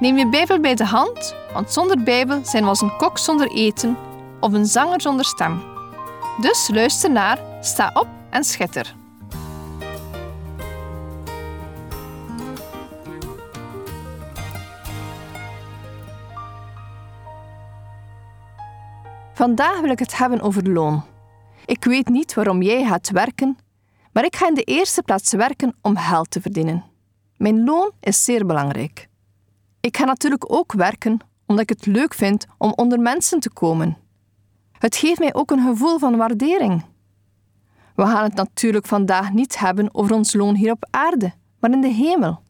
Neem je Bijbel bij de hand, want zonder Bijbel zijn we als een kok zonder eten of een zanger zonder stem. Dus luister naar, sta op en schitter. Vandaag wil ik het hebben over loon. Ik weet niet waarom jij gaat werken, maar ik ga in de eerste plaats werken om geld te verdienen. Mijn loon is zeer belangrijk. Ik ga natuurlijk ook werken omdat ik het leuk vind om onder mensen te komen. Het geeft mij ook een gevoel van waardering. We gaan het natuurlijk vandaag niet hebben over ons loon hier op aarde, maar in de hemel.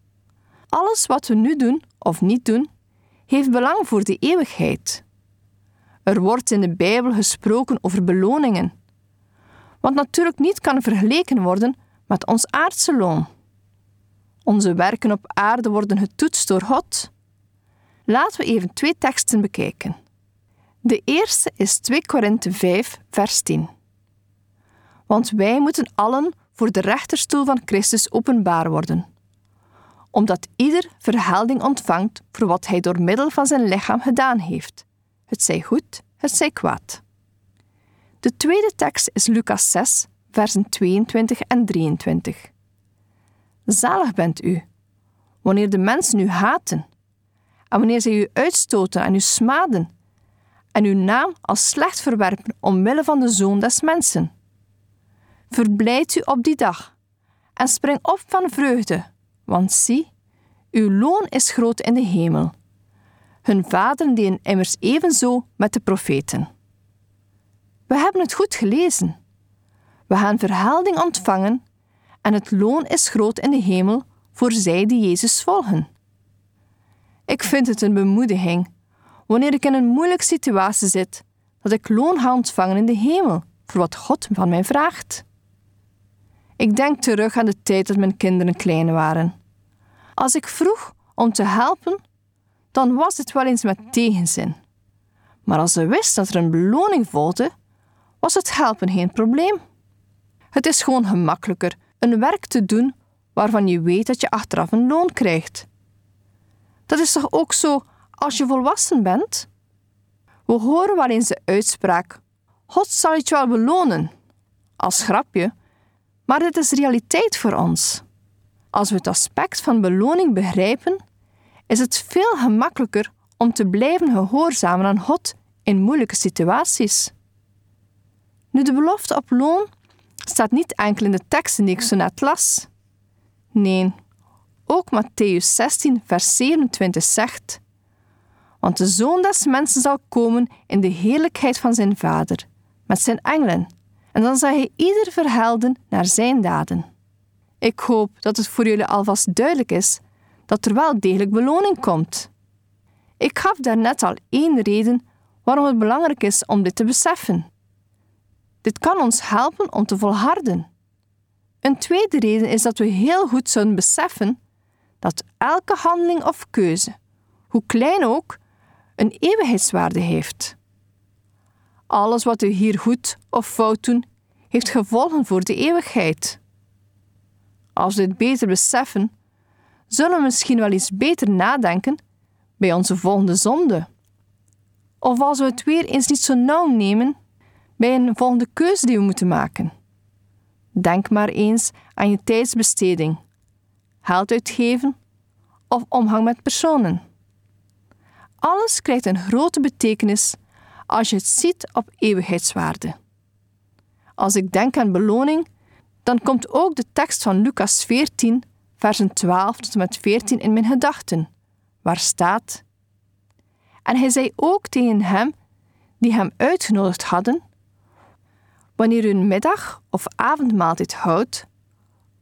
Alles wat we nu doen of niet doen, heeft belang voor de eeuwigheid. Er wordt in de Bijbel gesproken over beloningen, wat natuurlijk niet kan vergeleken worden met ons aardse loon. Onze werken op aarde worden getoetst door God. Laten we even twee teksten bekijken. De eerste is 2 Korinthe 5, vers 10. Want wij moeten allen voor de rechterstoel van Christus openbaar worden, omdat ieder verhelding ontvangt voor wat hij door middel van zijn lichaam gedaan heeft, het zij goed, het zij kwaad. De tweede tekst is Lucas 6, versen 22 en 23. Zalig bent u, wanneer de mensen u haten en wanneer zij u uitstoten en u smaden en uw naam als slecht verwerpen omwille van de zoon des mensen. Verblijd u op die dag en spring op van vreugde, want zie, uw loon is groot in de hemel. Hun vaderen deden immers evenzo met de profeten. We hebben het goed gelezen. We gaan verhelding ontvangen en het loon is groot in de hemel voor zij die Jezus volgen. Ik vind het een bemoediging wanneer ik in een moeilijke situatie zit, dat ik loon ga ontvangen in de hemel voor wat God van mij vraagt. Ik denk terug aan de tijd dat mijn kinderen klein waren. Als ik vroeg om te helpen, dan was het wel eens met tegenzin. Maar als ze wist dat er een beloning volgde, was het helpen geen probleem. Het is gewoon gemakkelijker een werk te doen waarvan je weet dat je achteraf een loon krijgt. Dat is toch ook zo als je volwassen bent? We horen wel eens de uitspraak: God zal je wel belonen. Als grapje, maar dit is realiteit voor ons. Als we het aspect van beloning begrijpen, is het veel gemakkelijker om te blijven gehoorzamen aan God in moeilijke situaties. Nu, de belofte op loon staat niet enkel in de teksten die ik zo net las. Nee, ook Matthäus 16, vers 27 zegt: Want de zoon des mensen zal komen in de heerlijkheid van zijn vader, met zijn engelen, en dan zal hij ieder verhelden naar zijn daden. Ik hoop dat het voor jullie alvast duidelijk is dat er wel degelijk beloning komt. Ik gaf daarnet al één reden waarom het belangrijk is om dit te beseffen. Dit kan ons helpen om te volharden. Een tweede reden is dat we heel goed zouden beseffen dat elke handeling of keuze, hoe klein ook, een eeuwigheidswaarde heeft. Alles wat we hier goed of fout doen, heeft gevolgen voor de eeuwigheid. Als we dit beter beseffen, zullen we misschien wel eens beter nadenken bij onze volgende zonde. Of als we het weer eens niet zo nauw nemen bij een volgende keuze die we moeten maken. Denk maar eens aan je tijdsbesteding, geld uitgeven of omgang met personen. Alles krijgt een grote betekenis als je het ziet op eeuwigheidswaarde. Als ik denk aan beloning, dan komt ook de tekst van Lucas 14, versen 12 tot en met 14 in mijn gedachten, waar staat: En hij zei ook tegen hem die hem uitgenodigd hadden: Wanneer u een middag- of avondmaaltijd houdt,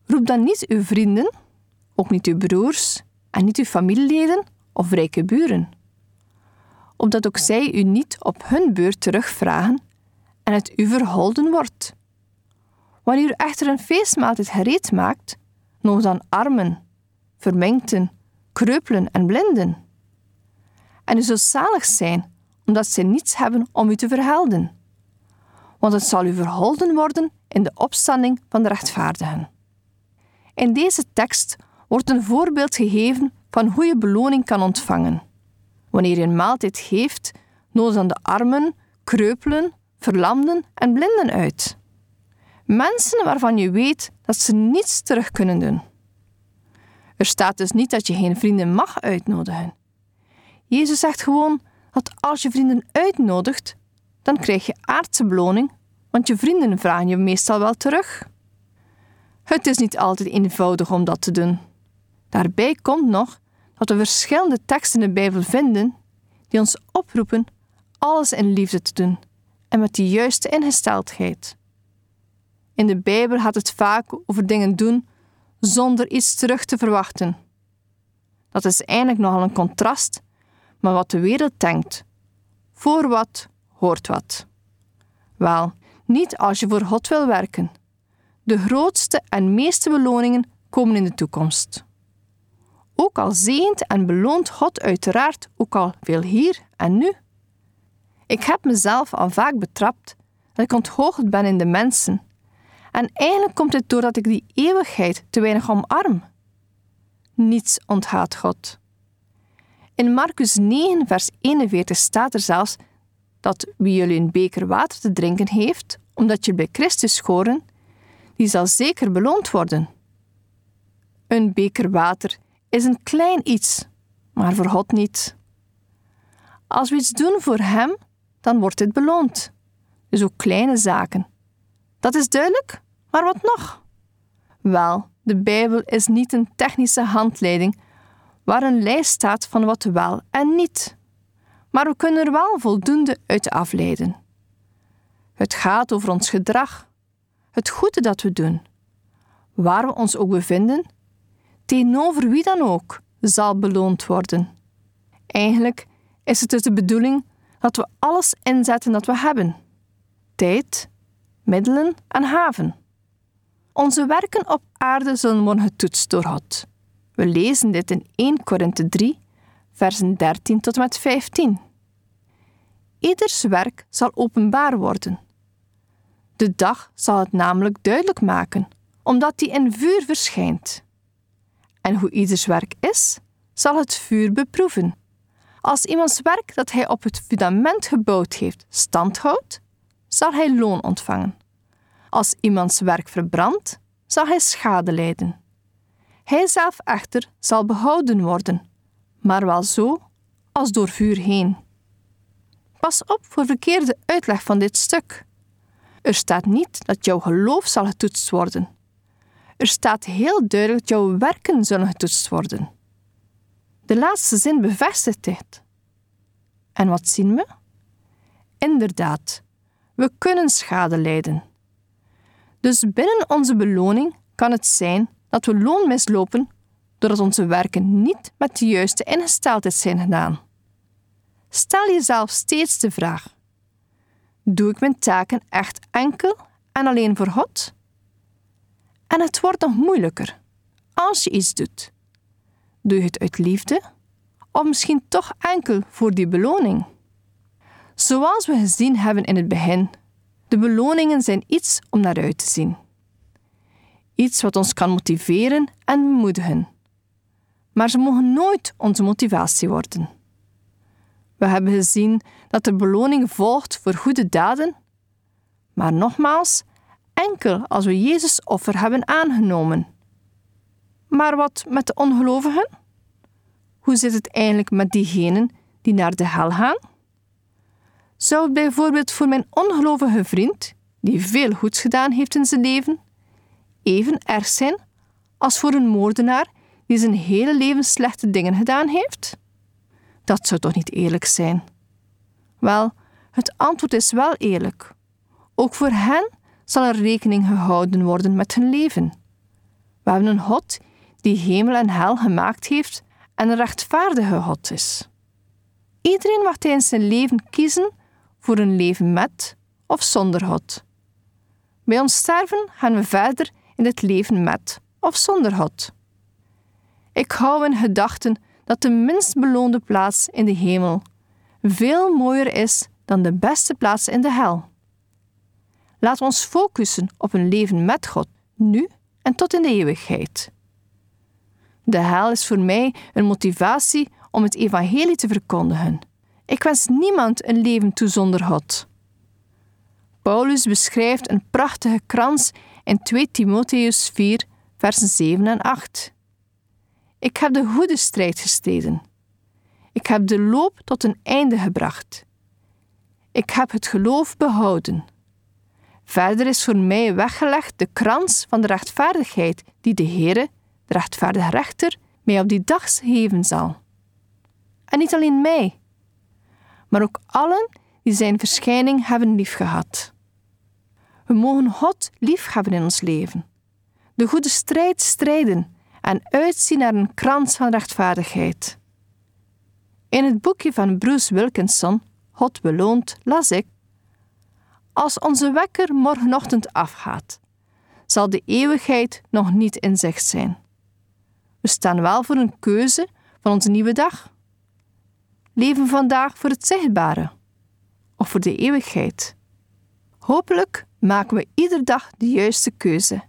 roep dan niet uw vrienden, ook niet uw broers, en niet uw familieleden of rijke buren. Opdat ook zij u niet op hun beurt terugvragen en het u verholden wordt. Wanneer u echter een feestmaaltijd gereed maakt, nog dan armen, vermengten, kreupelen en blinden. En u zult zalig zijn, omdat zij niets hebben om u te verhelden. Want het zal u verholden worden in de opstanding van de rechtvaardigen. In deze tekst wordt een voorbeeld gegeven van hoe je beloning kan ontvangen. Wanneer je een maaltijd geeft, nodig dan de armen, kreupelen, verlamden en blinden uit. Mensen waarvan je weet dat ze niets terug kunnen doen. Er staat dus niet dat je geen vrienden mag uitnodigen. Jezus zegt gewoon dat als je vrienden uitnodigt, dan krijg je aardse beloning, want je vrienden vragen je meestal wel terug. Het is niet altijd eenvoudig om dat te doen. Daarbij komt nog dat we verschillende teksten in de Bijbel vinden die ons oproepen alles in liefde te doen en met de juiste ingesteldheid. In de Bijbel gaat het vaak over dingen doen zonder iets terug te verwachten. Dat is eigenlijk nogal een contrast met wat de wereld denkt. Voor wat hoort wat. Wel, niet als je voor God wil werken. De grootste en meeste beloningen komen in de toekomst. Ook al zegent en beloont God uiteraard ook al veel hier en nu. Ik heb mezelf al vaak betrapt dat ik onthoogd ben in de mensen. En eigenlijk komt het doordat ik die eeuwigheid te weinig omarm. Niets onthaat God. In Marcus 9, vers 41 staat er zelfs dat wie jullie een beker water te drinken heeft, omdat je bij Christus schoren, die zal zeker beloond worden. Een beker water is een klein iets, maar voor God niet. Als we iets doen voor Hem, dan wordt dit beloond. Dus ook kleine zaken. Dat is duidelijk, maar wat nog? Wel, de Bijbel is niet een technische handleiding waar een lijst staat van wat wel en niet. Maar we kunnen er wel voldoende uit afleiden. Het gaat over ons gedrag, het goede dat we doen. Waar we ons ook bevinden, tegenover wie dan ook, zal beloond worden. Eigenlijk is het dus de bedoeling dat we alles inzetten dat we hebben: tijd, middelen en haven. Onze werken op aarde zullen worden getoetst door God. We lezen dit in 1 Korinthe 3, versen 13 tot en met 15. Ieders werk zal openbaar worden. De dag zal het namelijk duidelijk maken, omdat die in vuur verschijnt. En hoe ieders werk is, zal het vuur beproeven. Als iemands werk dat hij op het fundament gebouwd heeft standhoudt, zal hij loon ontvangen. Als iemands werk verbrandt, zal hij schade lijden. Hij zelf echter zal behouden worden, maar wel zo als door vuur heen. Pas op voor verkeerde uitleg van dit stuk. Er staat niet dat jouw geloof zal getoetst worden. Er staat heel duidelijk dat jouw werken zullen getoetst worden. De laatste zin bevestigt dit. En wat zien we? Inderdaad, we kunnen schade lijden. Dus binnen onze beloning kan het zijn dat we loon mislopen doordat onze werken niet met de juiste ingesteldheid zijn gedaan. Stel jezelf steeds de vraag: Doe ik mijn taken echt enkel en alleen voor God? En het wordt nog moeilijker als je iets doet. Doe je het uit liefde of misschien toch enkel voor die beloning? Zoals we gezien hebben in het begin, de beloningen zijn iets om naar uit te zien. Iets wat ons kan motiveren en bemoedigen. Maar ze mogen nooit onze motivatie worden. We hebben gezien dat er beloning volgt voor goede daden, maar nogmaals, enkel als we Jezus offer hebben aangenomen. Maar wat met de ongelovigen? Hoe zit het eigenlijk met diegenen die naar de hel gaan? Zou het bijvoorbeeld voor mijn ongelovige vriend, die veel goeds gedaan heeft in zijn leven, even erg zijn als voor een moordenaar die zijn hele leven slechte dingen gedaan heeft? Dat zou toch niet eerlijk zijn? Wel, het antwoord is wel eerlijk. Ook voor hen zal er rekening gehouden worden met hun leven. We hebben een God die hemel en hel gemaakt heeft en een rechtvaardige God is. Iedereen mag tijdens zijn leven kiezen voor een leven met of zonder God. Bij ons sterven gaan we verder in het leven met of zonder God. Ik hou in gedachten dat de minst beloonde plaats in de hemel veel mooier is dan de beste plaats in de hel. Laat ons focussen op een leven met God, nu en tot in de eeuwigheid. De hel is voor mij een motivatie om het evangelie te verkondigen. Ik wens niemand een leven toe zonder God. Paulus beschrijft een prachtige krans in 2 Timotheus 4, versen 7 en 8. Ik heb de goede strijd gestreden. Ik heb de loop tot een einde gebracht. Ik heb het geloof behouden. Verder is voor mij weggelegd de krans van de rechtvaardigheid die de Heere, de rechtvaardige rechter, mij op die dag geven zal. En niet alleen mij, maar ook allen die zijn verschijning hebben liefgehad. We mogen God liefhebben in ons leven, de goede strijd strijden en uitzien naar een krans van rechtvaardigheid. In het boekje van Bruce Wilkinson, God beloont, las ik: Als onze wekker morgenochtend afgaat, zal de eeuwigheid nog niet in zicht zijn. We staan wel voor een keuze van onze nieuwe dag. Leven vandaag voor het zichtbare of voor de eeuwigheid. Hopelijk maken we iedere dag de juiste keuze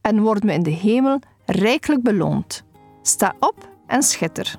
en worden we in de hemel rijkelijk beloond. Sta op en schitter.